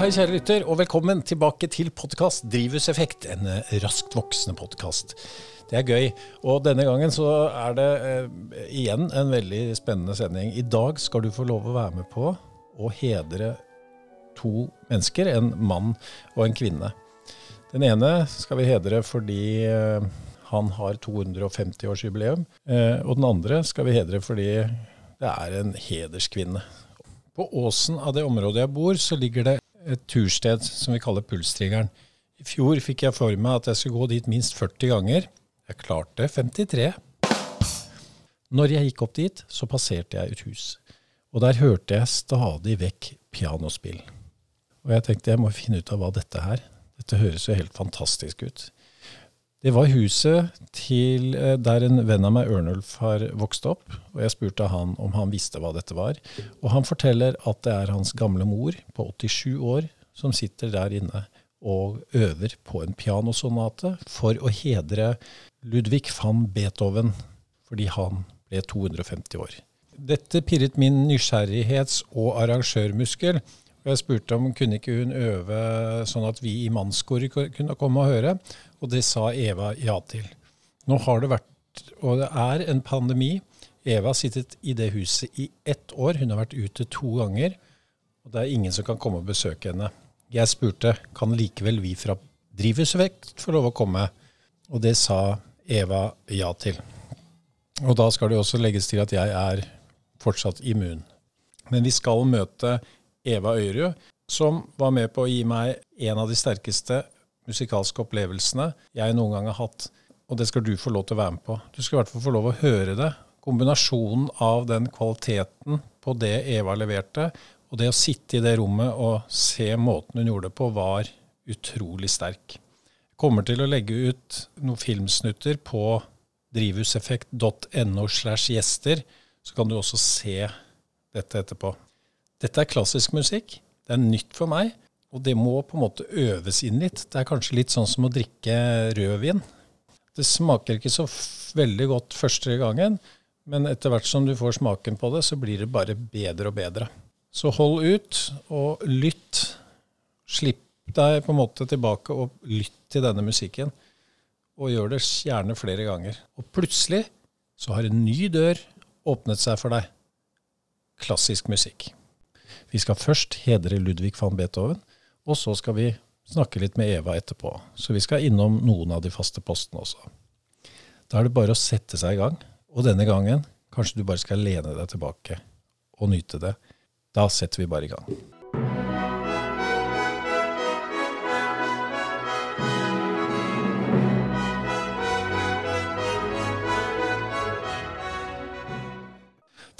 Hei, kjære lytter, og velkommen tilbake til podkast Drivhuseffekt. En eh, raskt voksende podkast. Det er gøy. Og denne gangen så er det eh, igjen en veldig spennende sending. I dag skal du få lov å være med på å hedre to mennesker, en mann og en kvinne. Den ene skal vi hedre fordi eh, han har 250-årsjubileum. Eh, og den andre skal vi hedre fordi det er en hederskvinne. På åsen av det området jeg bor, så ligger det et tursted som vi kaller Pulstriggeren. I fjor fikk jeg for meg at jeg skulle gå dit minst 40 ganger. Jeg klarte 53. Når jeg gikk opp dit, så passerte jeg et hus. Og der hørte jeg stadig vekk pianospill. Og jeg tenkte jeg må finne ut av hva dette er. Dette høres jo helt fantastisk ut. Det var huset til eh, der en venn av meg, Ørnulf, har vokst opp. Og jeg spurte han om han visste hva dette var. Og han forteller at det er hans gamle mor på 87 år som sitter der inne og øver på en pianosonate for å hedre Ludvig van Beethoven, fordi han ble 250 år. Dette pirret min nysgjerrighets- og arrangørmuskel. Jeg spurte om kunne ikke hun øve sånn at vi i mannskoret kunne komme og høre, og det sa Eva ja til. Nå har det vært, og det er en pandemi. Eva har sittet i det huset i ett år. Hun har vært ute to ganger, og det er ingen som kan komme og besøke henne. Jeg spurte kan likevel vi fra Drivhuseffekt få lov å komme, og det sa Eva ja til. Og da skal det også legges til at jeg er fortsatt immun. Men vi skal møte Eva Øyrud, som var med på å gi meg en av de sterkeste musikalske opplevelsene jeg noen gang har hatt. Og det skal du få lov til å være med på. Du skal i hvert fall få lov å høre det. Kombinasjonen av den kvaliteten på det Eva leverte, og det å sitte i det rommet og se måten hun gjorde det på, var utrolig sterk. Jeg kommer til å legge ut noen filmsnutter på drivhuseffekt.no slash gjester, så kan du også se dette etterpå. Dette er klassisk musikk. Det er nytt for meg. Og det må på en måte øves inn litt. Det er kanskje litt sånn som å drikke rødvin. Det smaker ikke så veldig godt første gangen, men etter hvert som du får smaken på det, så blir det bare bedre og bedre. Så hold ut, og lytt. Slipp deg på en måte tilbake og lytt til denne musikken. Og gjør det gjerne flere ganger. Og plutselig så har en ny dør åpnet seg for deg. Klassisk musikk. Vi skal først hedre Ludvig van Beethoven, og så skal vi snakke litt med Eva etterpå. Så vi skal innom noen av de faste postene også. Da er det bare å sette seg i gang. Og denne gangen kanskje du bare skal lene deg tilbake og nyte det. Da setter vi bare i gang.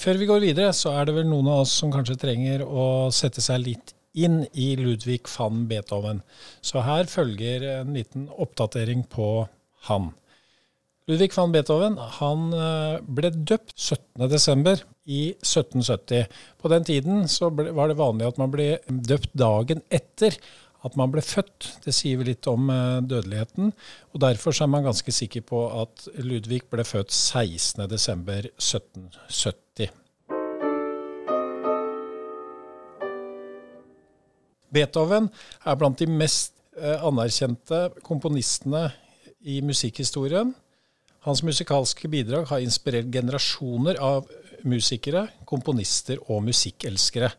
Før vi går videre, så er det vel noen av oss som kanskje trenger å sette seg litt inn i Ludvig van Beethoven. Så her følger en liten oppdatering på han. Ludvig van Beethoven han eh, ble døpt 17.12. i 1770. På den tiden så var det vanlig at man ble døpt dagen etter at man ble født. Det sier vi litt om eh, dødeligheten. og Derfor er man ganske sikker på at Ludvig ble født 16.12.1770. Beethoven er blant de mest eh, anerkjente komponistene i musikkhistorien. Hans musikalske bidrag har inspirert generasjoner av musikere, komponister og musikkelskere.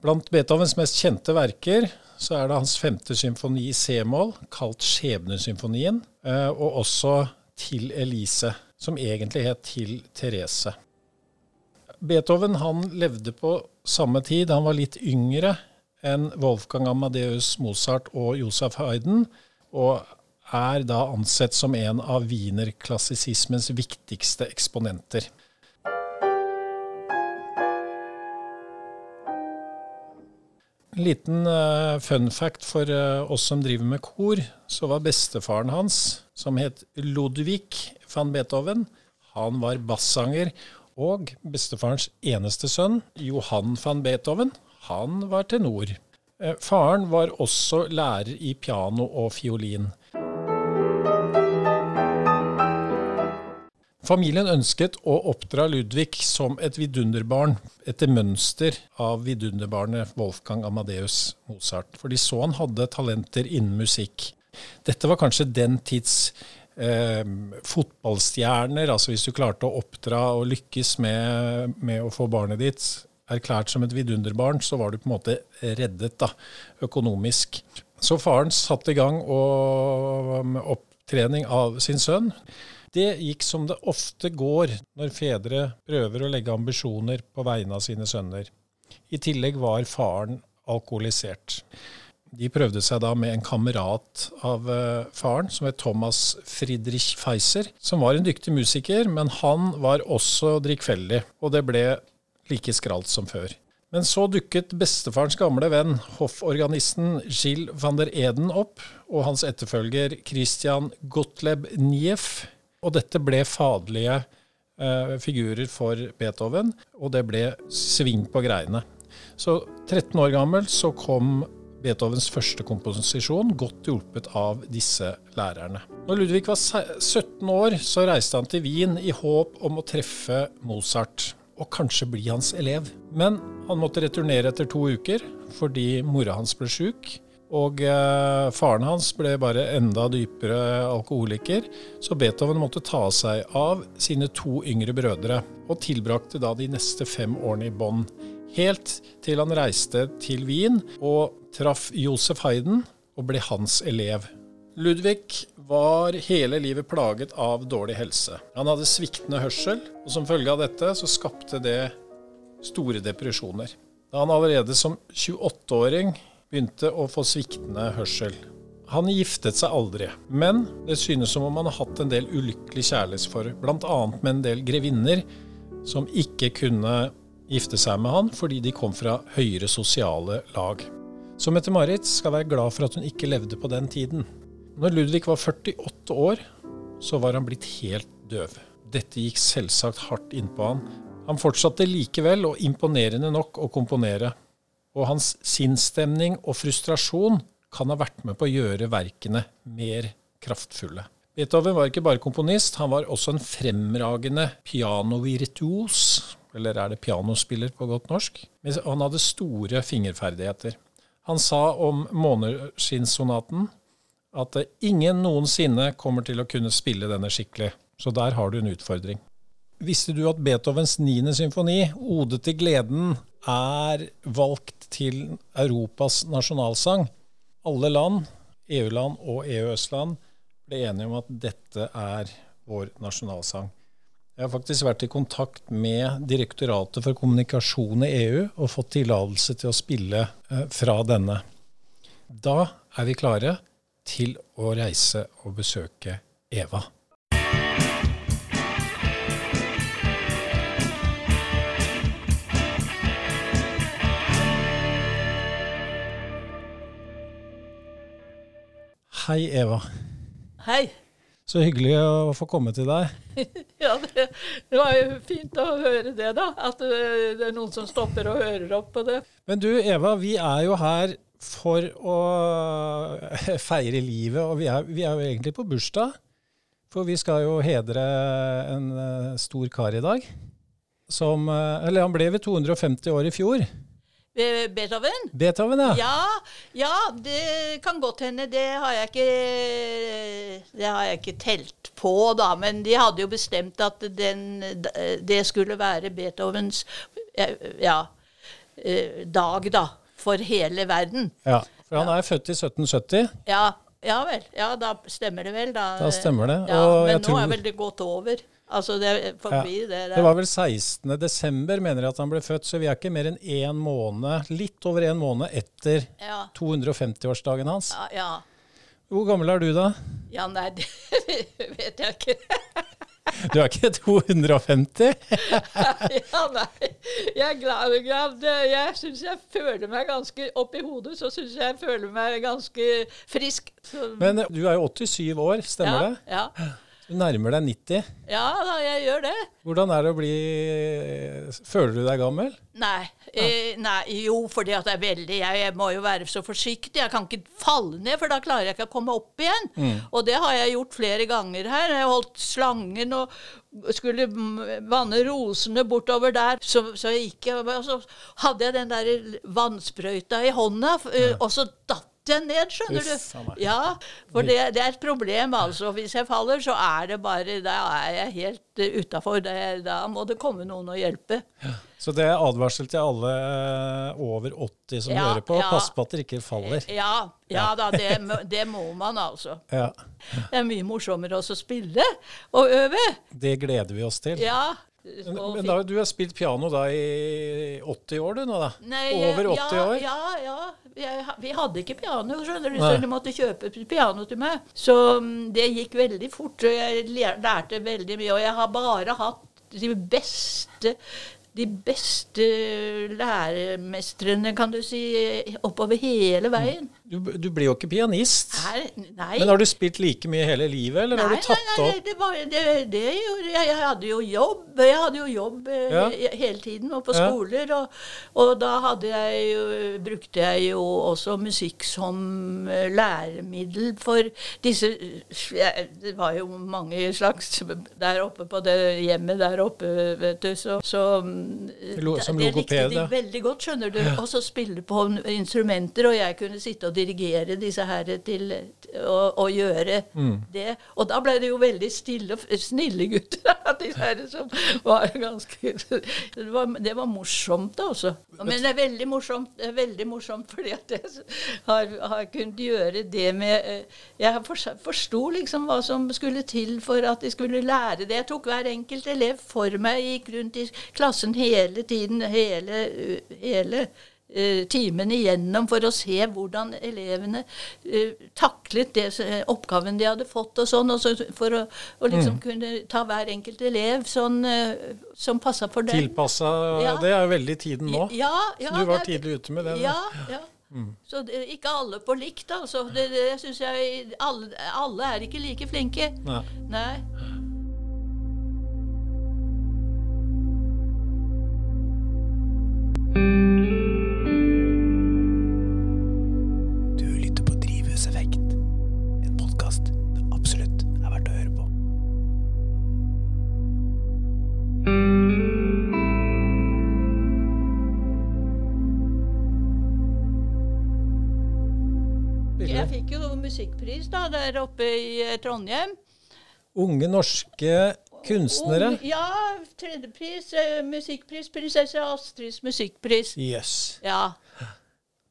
Blant Beethovens mest kjente verker så er det hans femte symfoni i c-moll, kalt Skjebnesymfonien, eh, og også Til Elise, som egentlig het Til Therese. Beethoven han levde på samme tid. Han var litt yngre enn Wolfgang Amadeus Mozart og Josef Haydn, og er da ansett som en av wienerklassisismens viktigste eksponenter. En liten uh, fun fact for uh, oss som driver med kor, så var bestefaren hans, som het Ludvig van Beethoven, han var bassanger. Og bestefarens eneste sønn, Johan van Beethoven, han var tenor. Uh, faren var også lærer i piano og fiolin. Familien ønsket å oppdra Ludvig som et vidunderbarn, etter mønster av vidunderbarnet Wolfgang Amadeus Mozart. For de så han hadde talenter innen musikk. Dette var kanskje den tids eh, fotballstjerner. altså Hvis du klarte å oppdra og lykkes med, med å få barnet ditt erklært som et vidunderbarn, så var du på en måte reddet da, økonomisk. Så faren satte i gang og, opptrening av sin sønn. Det gikk som det ofte går når fedre prøver å legge ambisjoner på vegne av sine sønner. I tillegg var faren alkoholisert. De prøvde seg da med en kamerat av uh, faren, som het Thomas Friedrich Feiser, som var en dyktig musiker, men han var også drikkfeldig, og det ble like skralt som før. Men så dukket bestefarens gamle venn, hofforganisten Gilles van der Eden opp, og hans etterfølger Christian Gottlieb Nieff. Og dette ble faderlige eh, figurer for Beethoven, og det ble sving på greiene. Så 13 år gammel så kom Beethovens første komposisjon, godt hjulpet av disse lærerne. Når Ludvig var 17 år, så reiste han til Wien i håp om å treffe Mozart og kanskje bli hans elev. Men han måtte returnere etter to uker fordi mora hans ble sjuk. Og eh, faren hans ble bare enda dypere alkoholiker, så Beethoven måtte ta seg av sine to yngre brødre, og tilbrakte da de neste fem årene i bånd. Helt til han reiste til Wien og traff Josef Hayden og ble hans elev. Ludvig var hele livet plaget av dårlig helse. Han hadde sviktende hørsel, og som følge av dette så skapte det store depresjoner. Da han allerede som 28-åring begynte å få sviktende hørsel. Han giftet seg aldri, men det synes som om han har hatt en del ulykkelig kjærlighetsforhold, bl.a. med en del grevinner som ikke kunne gifte seg med han fordi de kom fra høyere sosiale lag. Så Mette-Marit skal være glad for at hun ikke levde på den tiden. Når Ludvig var 48 år, så var han blitt helt døv. Dette gikk selvsagt hardt innpå han. Han fortsatte likevel, og imponerende nok, å komponere. Og hans sinnsstemning og frustrasjon kan ha vært med på å gjøre verkene mer kraftfulle. Beethoven var ikke bare komponist, han var også en fremragende pianovirtuos, eller er det pianospiller på godt norsk? Han hadde store fingerferdigheter. Han sa om måneskinnssonaten at ingen noensinne kommer til å kunne spille denne skikkelig. Så der har du en utfordring. Visste du at Beethovens 9. symfoni, 'Ode til gleden', er valgt til Europas nasjonalsang? Alle land, EU-land og EØS-land, ble enige om at dette er vår nasjonalsang. Jeg har faktisk vært i kontakt med Direktoratet for kommunikasjon i EU og fått tillatelse til å spille eh, fra denne. Da er vi klare til å reise og besøke Eva. Hei, Eva. Hei. Så hyggelig å få komme til deg. ja, det, det, var jo fint å høre det, da. At det, det, er noen som stopper og hører opp på det. Men du Eva, vi er jo her for å feire livet, og vi er, vi er jo egentlig på bursdag. For vi skal jo hedre en uh, stor kar i dag. Som uh, Eller han ble ved 250 år i fjor. Beethoven? Beethoven, ja. ja. Ja, det kan godt hende. Det har jeg ikke Det har jeg ikke telt på, da. Men de hadde jo bestemt at den, det skulle være Beethovens ja, eh, dag, da. For hele verden. Ja, for han er født i 1770. Ja, ja vel. Ja, da stemmer det vel. Da, da stemmer det. Ja, men nå tror... er vel det gått over. Altså, det forbi ja. det. Det var vel 16. desember, mener jeg at han ble født, så vi er ikke mer enn én måned, litt over en måned etter ja. 250-årsdagen hans. Ja, ja. Hvor gammel er du da? Ja, nei, det vet jeg ikke. Du er ikke 250? ja, nei. Jeg er glad, glad. Jeg syns jeg føler meg ganske Oppi hodet så syns jeg jeg føler meg ganske frisk. Men du er jo 87 år, stemmer ja, det? Ja. Du nærmer deg 90. Ja da, jeg gjør det. Hvordan er det å bli Føler du deg gammel? Nei. Eh, nei jo, fordi at det er veldig jeg, jeg, må jo være så forsiktig. Jeg kan ikke falle ned, for da klarer jeg ikke å komme opp igjen. Mm. Og det har jeg gjort flere ganger her. Jeg har holdt slangen og skulle vanne rosene bortover der. Så, så gikk jeg, og så hadde jeg den der vannsprøyta i hånda, og så datt jeg ned, skjønner Uff, du. Ja, for det, det er et problem, altså. Hvis jeg faller, så er det bare Da er jeg helt uh, utafor. Da må det komme noen og hjelpe. Så det er advarsel til alle eh, over 80 som Ja, hører på. ja. Pass på at dere ikke faller. Ja, ja da, det, det må man altså. Ja, Det er mye morsommere også å spille og øve. Det gleder vi oss til. Ja. Men, men da, du har spilt piano da i 80 år du nå, da? Nei, Over 80 ja, år? Ja, ja. Jeg, vi hadde ikke piano, skjønner du, Nei. så de måtte kjøpe piano til meg. Så mm, det gikk veldig fort, og jeg lærte veldig mye. Og jeg har bare hatt de beste de beste læremestrene, kan du si, oppover hele veien. Du, du blir jo ikke pianist. Nei, nei. Men har du spilt like mye hele livet, eller har Nei, du tatt nei, nei, opp det, var, det, det jeg. Hadde jo jobb. Jeg hadde jo jobb eh, Ja. hele tiden, og på Ja. skoler. Og, og da hadde jeg jo, brukte jeg jo også musikk som eh, læremiddel for disse Det var jo mange slags der oppe på det hjemmet der oppe, vet du. Så, så som logoped, det likte de veldig godt, skjønner du. Og så spille på instrumenter, og jeg kunne sitte og dirigere disse her til å, å gjøre Mm. det. Og da ble det jo veldig stille og snille gutter, disse her som var ganske Det var, det var morsomt, altså. Men det er veldig morsomt, det er veldig morsomt fordi at jeg har, har kunnet gjøre det med eh, Jeg forst- forsto liksom hva som skulle til for at de skulle lære det. Jeg tok hver enkelt elev for meg, gikk rundt i klassen hele tiden, hele, hele eh, timen igjennom for å se hvordan elevene uh, taklet det, eh, oppgaven de hadde fått, og sånn, og så for å, å liksom kunne ta hver enkelt elev sånn uh, som passa for dem. tilpassa Ja. Det er jo veldig tiden nå. Ja, ja, Så du var tidlig ute med det. Ja, Ja, Mm. Så det, ikke alle på likt, altså. Det, det synes jeg alle, alle er ikke like flinke. Nei. Nei. Musikkpris da, der oppe i eh, Trondheim. Unge norske kunstnere. Unge, ja, tredjepris. Eh, musikkpris. Prinsesse Astrids musikkpris. Yes. Ja.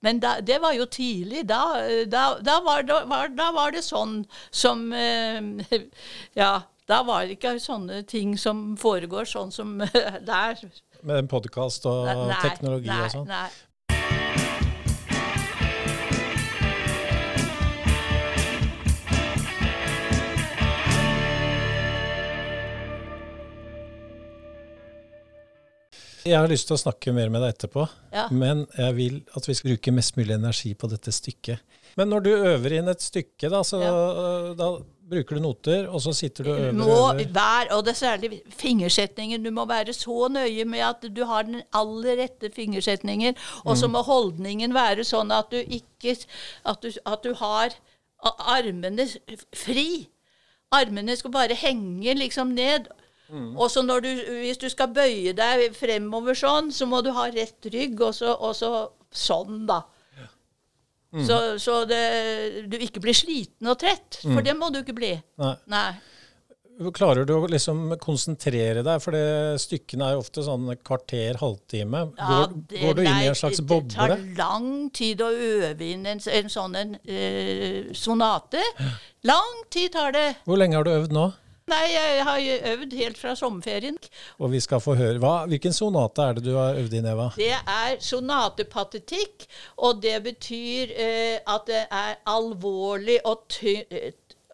Men da, det var jo tidlig. Da, eh, da, da, var, det, var, var det sånn som Ja. Da var det ikke sånne ting som foregår sånn som der. Med podkast og Nei, teknologi nei, og sånn. Jeg har lyst til å snakke mer med deg etterpå, Ja. men jeg vil at vi skal bruke mest mulig energi på dette stykket. Men når du øver inn et stykke, da, så da bruker du noter, og så sitter du og øver må øver. være, og det er særlig fingersetningen. Du må være så nøye med at du har den aller rette fingersetningen. Og så må holdningen være sånn at du ikke At du, at du har armene fri. Armene skal bare henge liksom ned. Og så du, hvis du skal bøye deg fremover sånn, så må du ha rett rygg, og så, og så sånn, da. Så, så det, du ikke blir sliten og trett. For det må du ikke bli. Nei. Nei. Klarer du å liksom konsentrere deg, for det stykkene er jo ofte sånn kvarter, halvtime. Ja, Går, det- går du inn i en slags Det tar lang tid å øve inn en, en sånn en, eh, sonate. Lang tid tar det. Hvor lenge har du øvd nå? Nei, jeg har øvd helt fra sommerferien. Og vi skal få høre. Hva, hvilken sonate er det du har øvd inn, Eva? Det er sonatepatetikk, og det betyr eh, at det er alvorlig og ty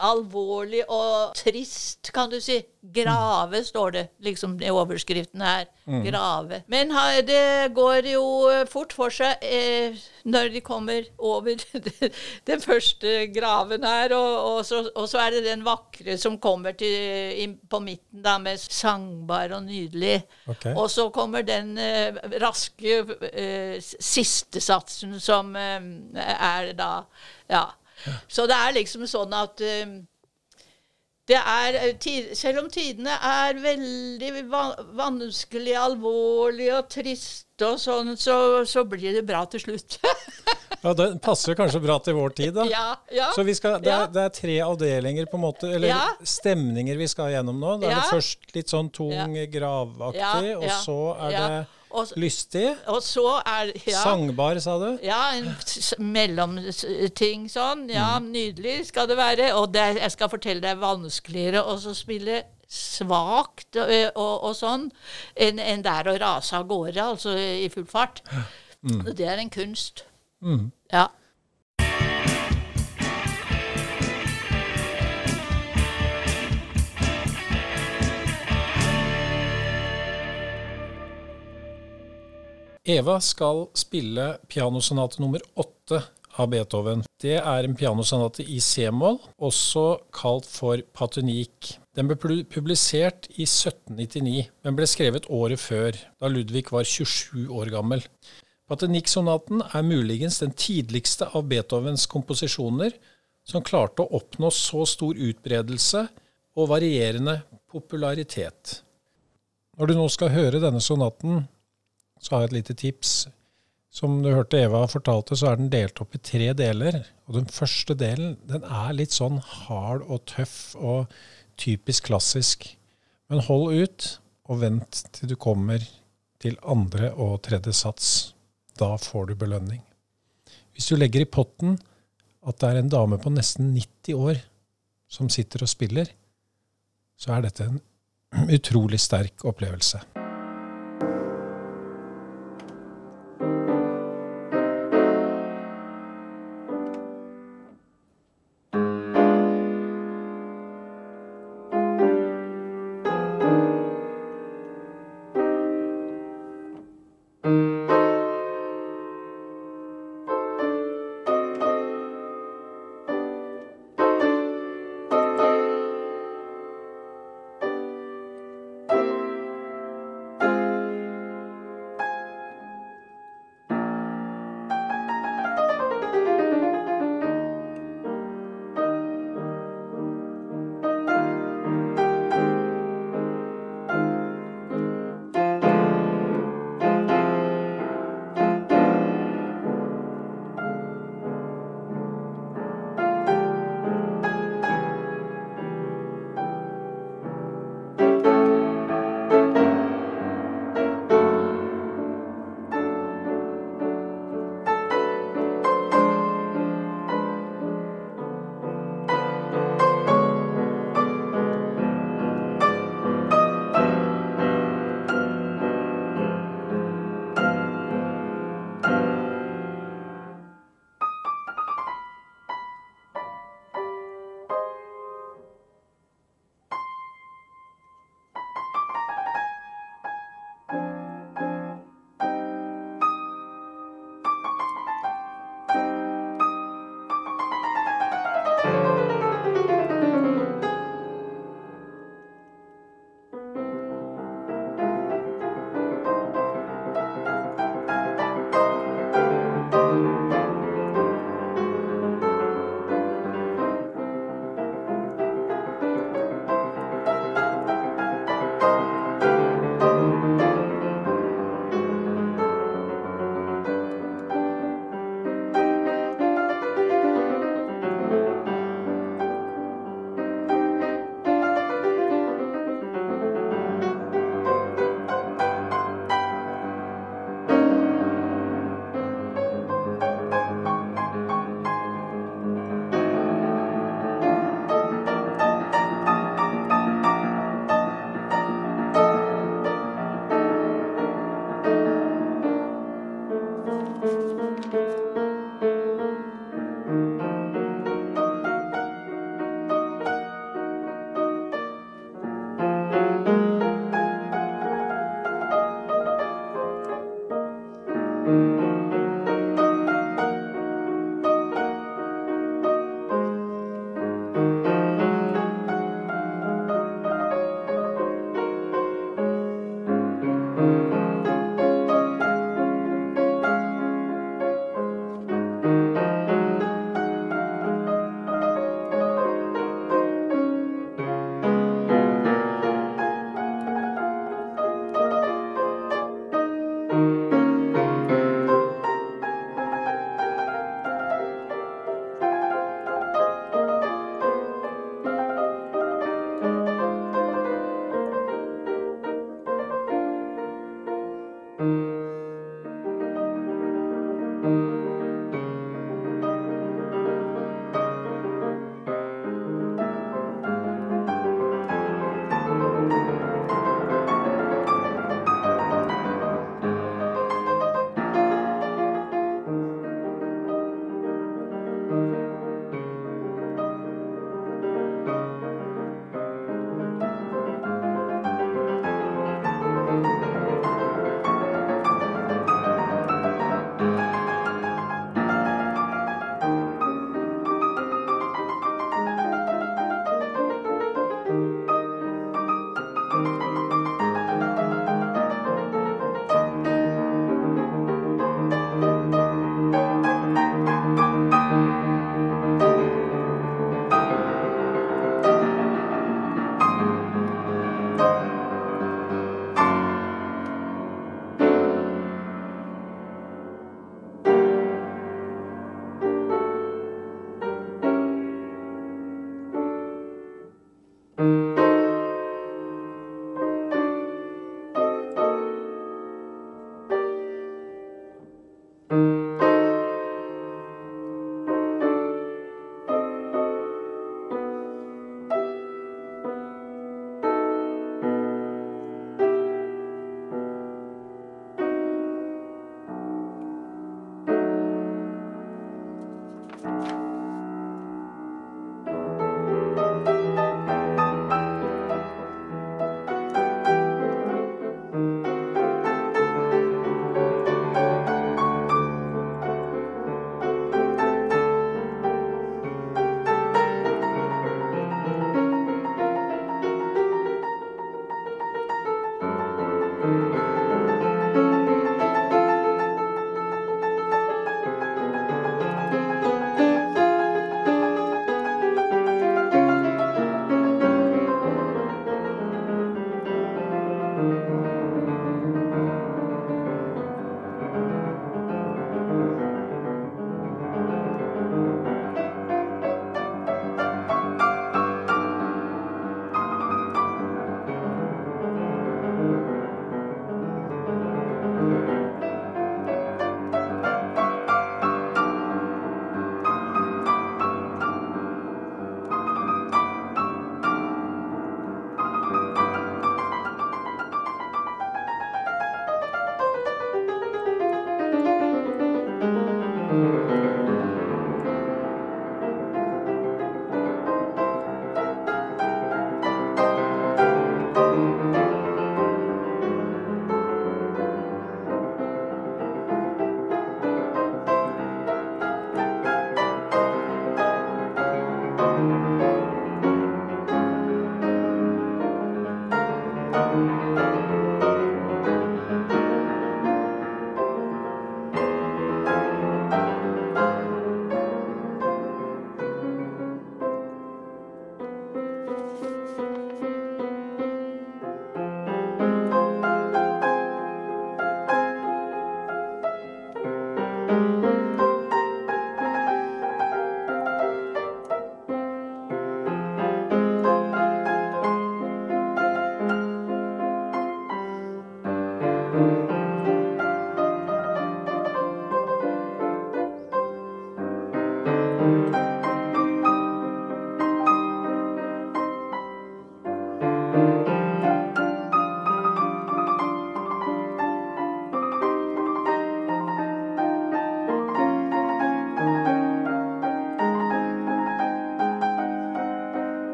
alvorlig og trist, kan du si. Grave, står det liksom i overskriften her. Grave. Men det går jo fort for seg eh, når de kommer over den første graven her, og, og, så, og så er det den vakre som kommer til, in, på midten, da, med sangbar og nydelig. Okay. Og så kommer den eh, raske eh, siste satsen som eh, er da Ja. Så det er liksom sånn at det er, eh, Selv om tidene er veldig va vanskelig, alvorlig og trist og sånn, så, så blir det bra til slutt. Ja, Det passer kanskje bra til vår tid, da. ja, ja. Så vi skal, det, Ja. er, det er tre avdelinger, på en måte, eller Ja. stemninger vi skal gjennom nå. Da er det først litt sånn tung, Ja. gravaktig, Ja, og så er ja. det Og, lystig. og så er ja, Sangbar, sa du? Ja, en mellomting sånn. Ja, Mm. nydelig skal det være. Og det, jeg skal fortelle deg vanskeligere å spille svakt og, og, og sånn enn enn der å rase av gårde, altså i full fart. Det er en kunst. Mm. Ja. Eva skal spille pianosonate nummer åtte av Beethoven. Det er en pianosonate i c-moll, også kalt for Patunik. Den ble publisert i 1799, men ble skrevet året før, da Ludvig var 27 år gammel. Patunik-sonaten er muligens den tidligste av Beethovens komposisjoner som klarte å oppnå så stor utbredelse og varierende popularitet. Når du nå skal høre denne sonaten, så har jeg et lite tips. Som du hørte Eva fortalte, så er den delt opp i tre deler. Og den første delen den er litt sånn hard og tøff og typisk klassisk. Men hold ut, og vent til du kommer til andre og tredje sats. Da får du belønning. Hvis du legger i potten at det er en dame på nesten 90 år som sitter og spiller, så er dette en utrolig sterk opplevelse.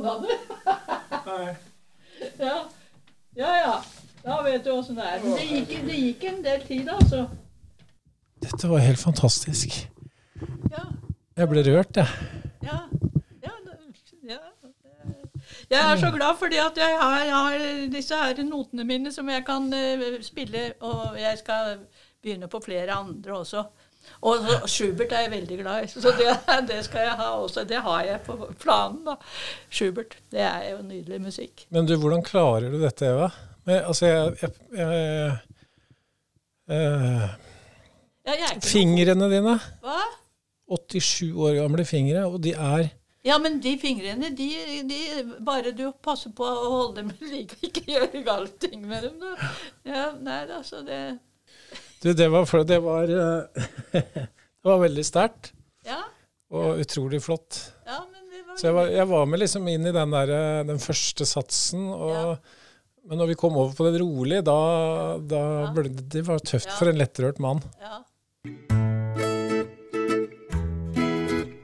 Sovna du? ja. ja ja. Da vet du åssen det er. Men det gikk, det gikk en del tid, altså. Dette var helt fantastisk. Ja. Jeg ble rørt, jeg. Ja. ja, ja. Jeg er så glad fordi at jeg har, jeg har disse her notene mine som jeg kan eh, spille, og jeg skal begynne på flere andre også. Og Schubert er jeg veldig glad i, så det, det skal jeg ha også. Det har jeg på planen, da. Schubert. Det er jo nydelig musikk. Men du, hvordan klarer du dette, Eva? Men, altså, jeg, jeg, jeg jeg Ja, jeg noe- Fingrene dine. Hva? 87 år gamle fingre, og de er Ja, men de fingrene, de, de Bare du passer på å holde dem ved like, ikke gjøre gale ting med dem, da. Ja, nei da, så det Du, det var, det var, eh, det var veldig sterkt Ja, og utrolig flott. ja men det var Så jeg var, jeg var med liksom inn i den, der, eh, den første satsen. Og, Ja. Men når vi kom over på det rolige, da, da Ja. ble det, det var tøft Ja. for en lettrørt mann. Ja.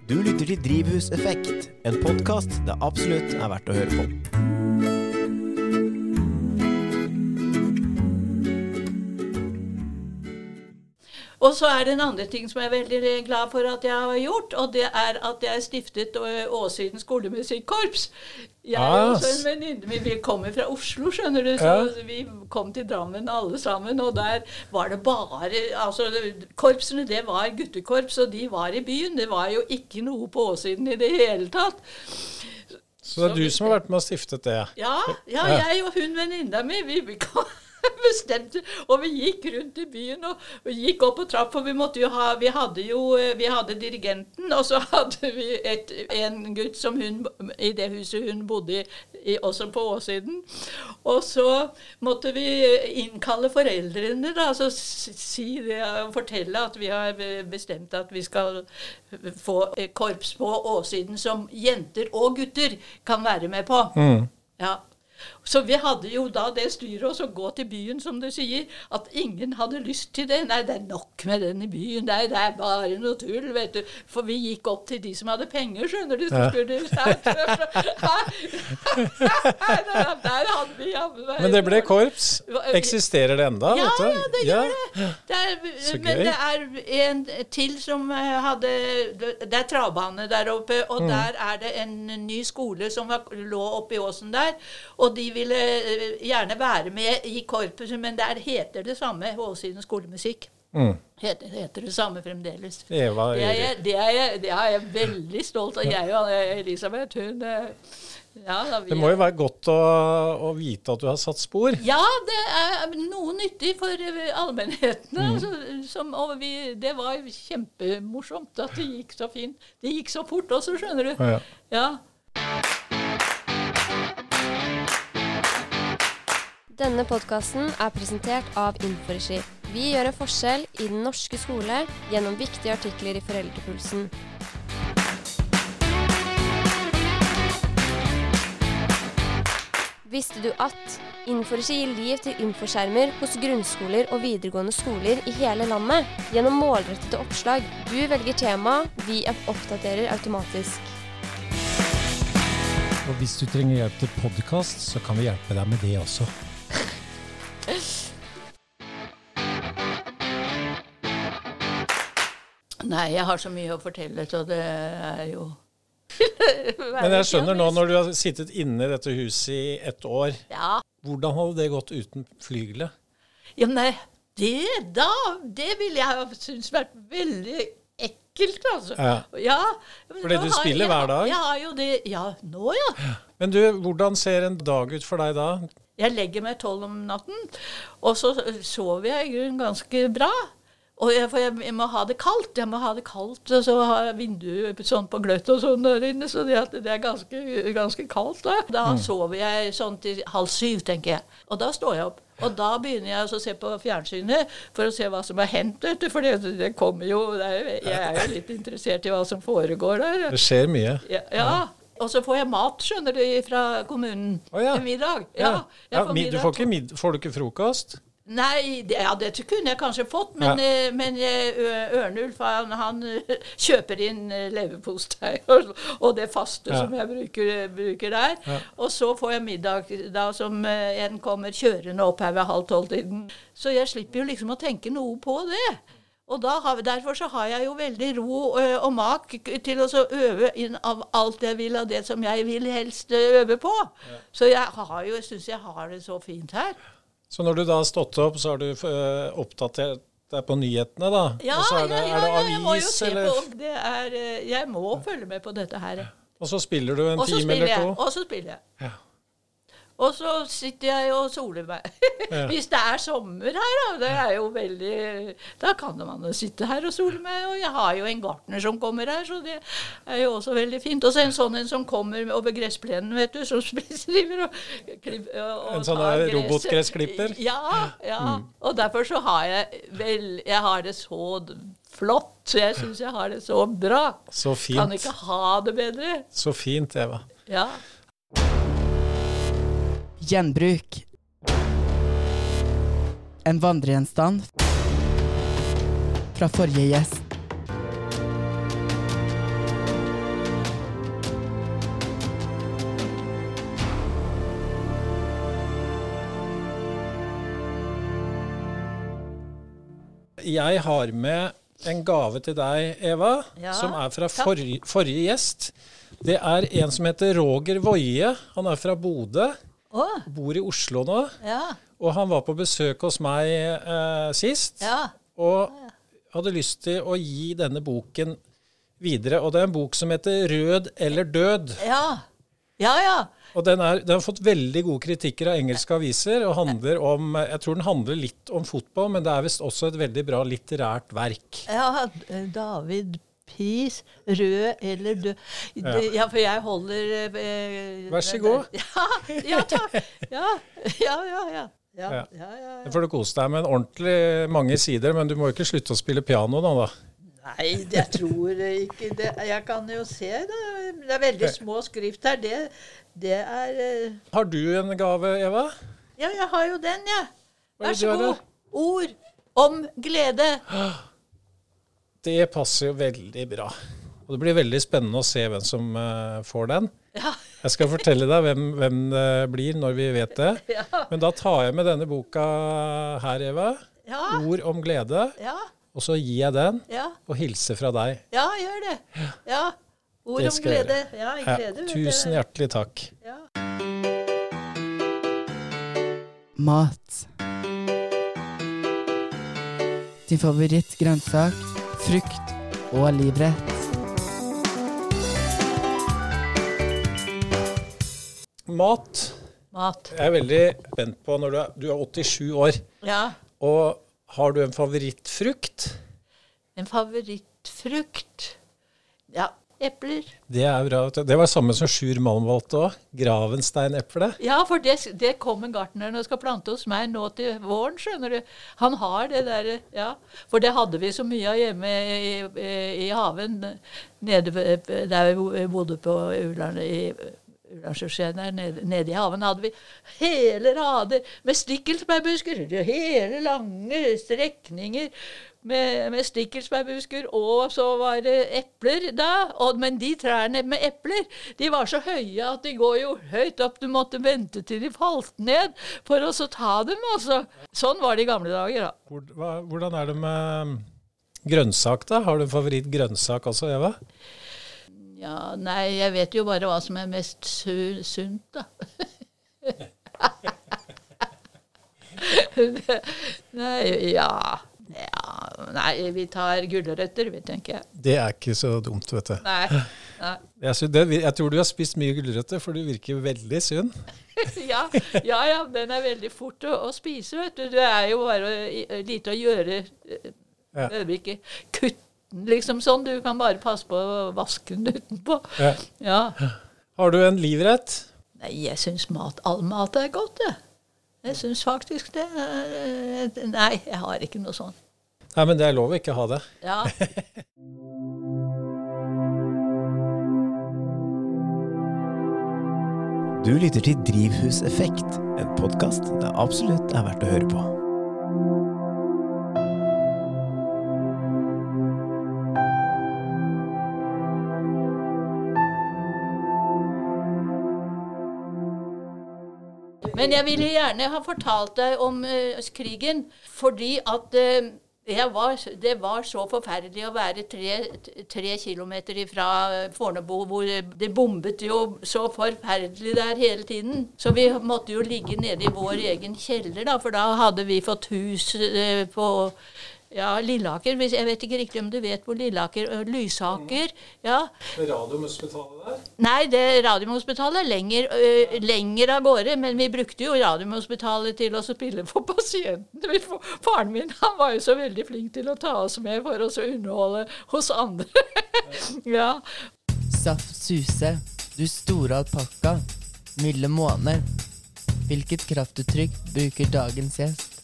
Du lytter til Drivhuseffekt, en podkast det absolutt er verdt å høre på. Og så er det en andre ting som jeg er veldig glad for at jeg har gjort, og det er at jeg stiftet Å- skolemusikkorps. Jeg Ah, og også en venninne min, vi kommer fra Oslo, skjønner du, så Ja. vi kom til Drammen alle sammen, og der var det bare Altså, korpsene, det var guttekorps, og de var i byen. Det var jo ikke noe på Åsiden i det hele tatt. Så det er du som har vært med og stiftet det. Ja, ja, jeg og hun venninna mi, vi, vi kom bestemte Og vi gikk rundt i byen og, og gikk opp på trapp, for vi måtte jo ha Vi hadde jo vi hadde dirigenten, og så hadde vi et, en gutt som hun i det huset hun bodde i, også på åssiden. Og så måtte vi innkalle foreldrene, da, altså si det, fortelle at vi har bestemt at vi skal få korps på åssiden som jenter og gutter kan være med på. Mm. Ja. Så vi hadde jo da det styret å gå til byen, som du sier, at ingen hadde lyst til det. Nei, det er nok med den i byen. Nei, det er bare noe tull, vet du. For vi gikk opp til de som hadde penger, skjønner du. Ja. Skulle, der hadde vi jammen Men det ble korps. Eksisterer det enda? Ja, ja, det gjør det. det er, men det er en til som eh, hadde Det er travbane der oppe, og mm. der er det en ny skole som lå oppe i åsen der. Og de ville eh, gjerne være med i korpuset, men der heter det samme Åsiden skolemusikk. Mm. Heter, heter, det samme fremdeles. Eva, det, er jeg, det, er jeg, det er jeg veldig stolt av. Jeg og Elisabeth, hun eh, ja, da, det må jo være godt å, å, vite at du har satt spor? Ja, det er noe nyttig for allmennheten. Mm. Altså, som, og vi, det var kjempemorsomt at det gikk så fint. Det gikk så fort også, skjønner du. Ja. ja. Denne podkasten er presentert av Inforegi. Vi gjør en forskjell i den norske skole gjennom viktige artikler i Foreldrepulsen. Visste du at Inforegi gir liv til infoskjermer hos grunnskoler og videregående skoler i hele landet gjennom målrettede oppslag? Du velger tema, vi oppdaterer automatisk. Og hvis du trenger hjelp til podkast, så kan vi hjelpe deg med det også. Nei, jeg har så mye å fortelle, så det er jo Men jeg skjønner nå, når du har sittet inne i dette huset i ett år, ja. hvordan hadde det gått uten flygelet? Ja, nei, det da Det ville jeg ha syntes vært veldig ekkelt, altså. Ja. ja Fordi du spiller jeg, hver dag? Jeg har jo det Ja, nå, ja. Men du, hvordan ser en dag ut for deg da? Jeg legger meg tolv om natten, og så sover jeg i grunnen ganske bra. Og jeg, for jeg, jeg, må ha det kaldt. Jeg må ha det kaldt, og så har jeg vinduet sånn på gløtt og sånn der inne, så det, det er ganske, ganske, kaldt da. Da mm. sover jeg sånn til halv syv, tenker jeg. Og da står jeg opp. Og da begynner jeg å se på fjernsynet for å se hva som har hendt. For det, det kommer jo Jeg er jo litt interessert i hva som foregår der. Det skjer mye. Ja, ja. Og så får jeg mat, skjønner du, fra kommunen oh, ja. middag. Ja, ja. Får, middag. Du får, ikke, får du ikke frokost? Nei, det, ja, dette kunne jeg kanskje fått, men, ja. Eh, men eh, Ørnulf han, han, kjøper inn eh, leverpostei og, og, det faste ja. som jeg bruker, bruker der. Ja. Og så får jeg middag da som en kommer kjørende opp her ved halv tolv-tiden. Så jeg slipper jo liksom å tenke noe på det. Og har, Derfor så har jeg jo veldig ro og mak til å øve inn av alt jeg vil, av det som jeg vil helst øve på. Så jeg har jo, syns jeg har det så fint her. Så når du da har stått opp, så har du uh, oppdatert deg på nyhetene, da? Ja, og så er det, ja, ja, er det avis, jeg må jo se eller? på det er, eh, Jeg må følge med på dette her. Og så spiller du en time eller to? Og så spiller jeg. Og så sitter jeg og soler meg. Hvis det er sommer her, da. Det er jo veldig Da kan man jo sitte her og sole meg. Og jeg har jo en gartner som kommer her, så det er jo også veldig fint. Og så en sånn en som kommer over gressplenen, vet du, som driver og, og En sånn robotgressklipper? Ja. ja. Mm. Og derfor så har jeg vel Jeg har det så flott. Så jeg syns jeg har det så bra. Så fint. Kan ikke ha det bedre. Så fint, Eva. Ja. Gjenbruk. En vandregjenstand fra forrige gjest. Jeg har med en gave til deg, Eva, ja, som er fra forrige, forrige gjest. Det er en som heter Roger Woie. Han er fra Bodø. Oh. Bor i Oslo nå. Ja. Og han var på besøk hos meg eh, sist. Ja. Og hadde lyst til å gi denne boken videre. Og det er en bok som heter 'Rød eller død'. Ja. Ja, ja. Og den, er, den har fått veldig gode kritikker av engelske aviser. og handler om, Jeg tror den handler litt om fotball, men det er visst også et veldig bra litterært verk. Ja, David Pis, rød eller død. Ja. Ja, for jeg holder eh, Vær så god. Ja, ja takk. Ja, ja, ja. ja. Ja, Ja. ja, ja, Det ja. får du kose deg med en ordentlig mange sider, men du må ikke slutte å spille piano nå, da. Nei, jeg tror ikke det. Jeg kan jo se det. Det er veldig små skrift her. Det, det er eh, Har du en gave, Eva? Ja, jeg har jo den, jeg. Er Vær så god. Ord om glede. Det passer jo veldig bra. Og Det blir veldig spennende å se hvem som eh, får den. Ja, Jeg skal fortelle deg hvem, hvem det blir når vi vet det. ja, Men da tar jeg med denne boka her, Eva. ja. Ord om glede. ja, Og så gir jeg den ja, og hilser fra deg. ja gjør det. Ja. Ord Det om glede. Ja, glede. tusen hjertelig takk. Ja. Mat. Din favorittgrønnsak, frukt og livrett. Mat. Mat. Jeg er veldig spent på når du er, du er 87 år. Ja. Og har du en favorittfrukt? En favorittfrukt? Ja, epler. Det er bra. Det var samme som Sjur Malm valgte òg. Gravensteineple. Ja, for det, det kommer gartneren og skal plante hos meg nå til våren, skjønner du. Han har det derre Ja. For det hadde vi så mye av hjemme i, i, i haven nede der vi bodde på Uland i nede, nede i haven hadde vi hele rader med stikkelsbærbusker. Hele lange strekninger med, med stikkelsbærbusker. Og så var det epler da. Og, men de trærne med epler, de var så høye at de går jo høyt opp. Du måtte vente til de falt ned for å så ta dem. Altså. Sånn var det i gamle dager, da. Hvordan er det med grønnsak, da? Har du en favorittgrønnsak også, Eva? Ja, nei, jeg vet jo bare hva som er mest su sunt, da. nei, ja. Nei, vi tar gulrøtter, vi, tenker jeg. Det er ikke så dumt, vet du. Nei. nei. Jeg, det, jeg tror du har spist mye gulrøtter, for du virker veldig sunn. Ja, ja, ja, den er veldig fort å, å spise, vet du. Det er jo bare lite å gjøre. Ja. Det ikke kutte den liksom sånn. Du kan bare passe på å vaske den utenpå. Ja. Ja. Har du en livrett? Nei, jeg syns mat, all mat er godt, jeg. Jeg syns faktisk det. Nei, jeg har ikke noe sånt. Nei, men det er lov å ikke ha det. Ja. Du lytter til Drivhuseffekt, en podkast det absolutt er verdt å høre på. Men jeg ville gjerne ha fortalt deg om uh, krigen, fordi at jeg var, det var så forferdelig å være tre, tre kilometer fra Fornebu, hvor det bombet jo så forferdelig der hele tiden. Så vi måtte jo ligge nede i vår egen kjeller, da, for da hadde vi fått hus eh, på ja, Lilleaker. Jeg vet ikke riktig om du vet hvor Lilleaker og Lysaker Ja. Radiumhospitalet der? Nei, det Radiumhospitalet er lenger, øh, lenger av gårde, men vi brukte jo Radiumhospitalet til å spille for pasientene. Faren min han var jo så veldig flink til å ta oss med for oss å underholde hos andre. ja. Saft Suse, du store alpakka. Milde måne. Hvilket kraftuttrykk bruker dagens gjest?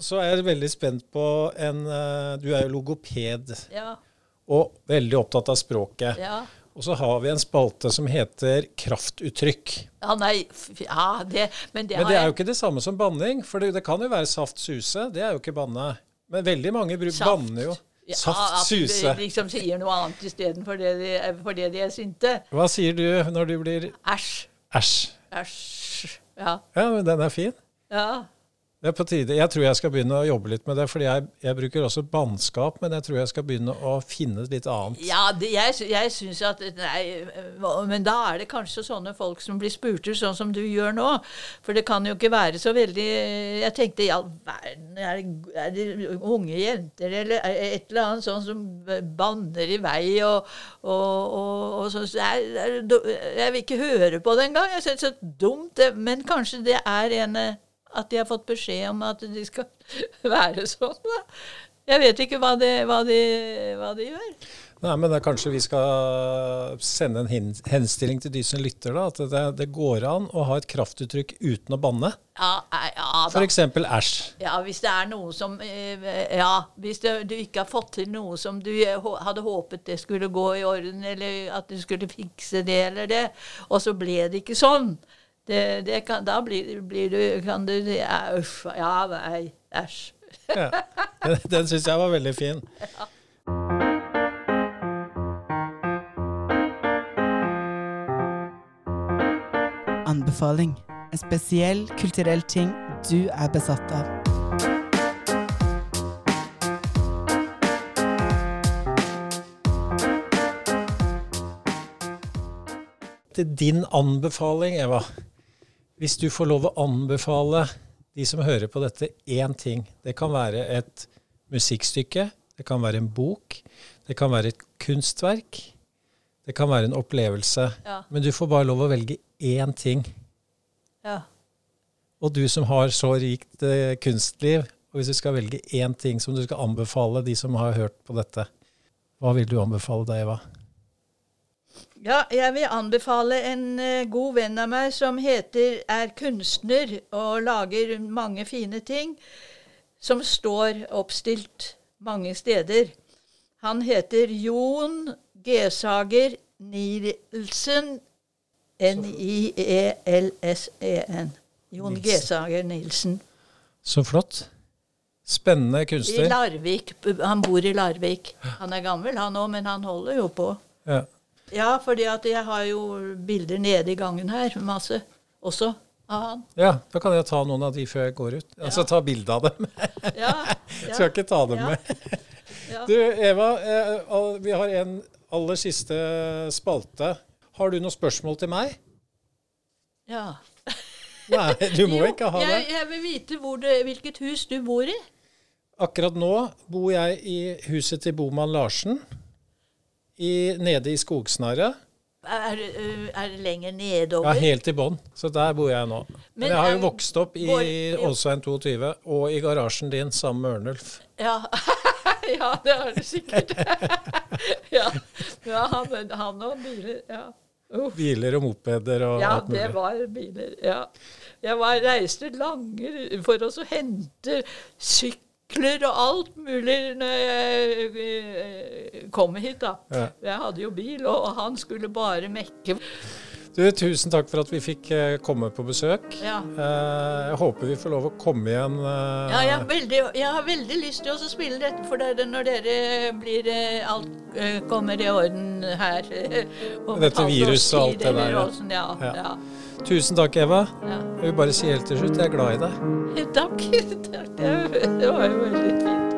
Så er jeg veldig spent på en eh, Du er jo logoped Ja. og veldig opptatt av språket. Ja. Og så har vi en spalte som heter kraftuttrykk. ja nei, ja, det, men det Men det er jo ikke det samme som banning, for det, det kan jo være saft suse. Det er jo ikke banne. Men veldig mange Saft. banner jo. ja, at de liksom sier noe annet istedenfor det de, det de er sinte. Hva sier du når du blir Æsj. æsj? Æsj. Ja. Ja, men den er fin. Ja. Det er på tide. Jeg tror jeg skal begynne å jobbe litt med det, fordi jeg, jeg bruker også bannskap, men jeg tror jeg skal begynne å finne litt annet. Ja, det, jeg, jeg syns at Nei, men da er det kanskje sånne folk som blir spurte, sånn som du gjør nå. For det kan jo ikke være så veldig Jeg tenkte i all verden, er det, er det unge jenter eller et eller annet sånn som banner i vei og, og, og, og sånn. Do- Jeg vil ikke høre på det engang. Jeg synes det er så dumt. Men kanskje det er en At de har fått beskjed om at de skal være sånn. da. Jeg vet ikke hva de, hva de, hva de gjør. Nei, men det er kanskje vi skal sende en henstilling til de som lytter, da. At det, det går an å ha et kraftuttrykk uten å banne. Ja, ja da. F.eks. æsj. Ja, hvis det er noe som eh, Ja, hvis det, du ikke har fått til noe som du eh, hadde håpet det skulle gå i orden, eller at du skulle fikse det eller det, og så ble det ikke sånn. Det, det kan, da blir, blir du Kan du ja, Uff. Ja, nei. Æsj. Ja. Den, den syns jeg var veldig fin. Anbefaling. En spesiell kulturell ting du er besatt av. Til din anbefaling, Eva. Hvis du får lov å anbefale de som hører på dette, én ting. Det kan være et musikkstykke, det kan være en bok, det kan være et kunstverk, det kan være en opplevelse. Ja. Men du får bare lov å velge én ting. Ja. Og du som har så rikt eh, kunstliv, og hvis du skal velge én ting som du skal anbefale de som har hørt på dette, hva vil du anbefale deg, Eva? Ja, jeg vil anbefale en eh, god venn av meg som heter, er kunstner og lager mange fine ting, som står oppstilt mange steder. Han heter Jon Gesager Nielsen, N-I-E-L-S-E-N. Jon Nilsen. Gesager Nilsen. Så flott. Spennende kunstner. I. Larvik. Han bor i Larvik. Han er gammel, han òg, men han holder jo på. Ja. Ja, fordi at jeg har jo bilder nede i gangen her, masse også av han. ja, da kan jeg ta noen av de før jeg går ut. Altså ta bilde av dem. Ja, Skal ikke ta dem Ja. med. ja. Du, Eva, eh, vi har en aller siste spalte. Har du noen spørsmål til meg? ja. Nei, du må Jo, ikke ha det. jeg vil vite hvor det, hvilket hus du bor i. Akkurat nå bor jeg i huset til Boman Larsen. I, nede i Skogsnarret. Er, øh, er lenger Ja, helt i bånn. Så der bor jeg nå. Men, Men jeg har jo vokst opp i Åsveien 22 og i garasjen din sammen med Ørnulf. Ja. ja, det har du sikkert. ja, ja han, han og biler. Ja. Uh. Biler og mopeder og Ja, alt mulig. Ja, det var biler. Ja. Jeg var, reiste lange for å hente hente sykler og alt mulig når jeg eh, kom hit, da. Ja. Jeg hadde jo bil, og han skulle bare mekke. Du, tusen takk for at vi fikk eh, komme på besøk. Ja. Eh, jeg håper vi får lov å komme igjen. eh, Ja, jeg, har veldig, jeg har veldig lyst til å spille dette for dere når dere blir eh, alt eh, kommer i orden her. Dette et viruset og alt det der, Ja. ja. Tusen takk, Eva. ja. Jeg vil bare si helt til slutt, jeg er glad i deg. Takk. takk. Det var jo veldig fint.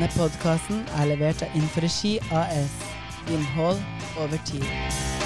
Denne podkasten er levert av Inforegi AS. Innhold over tid.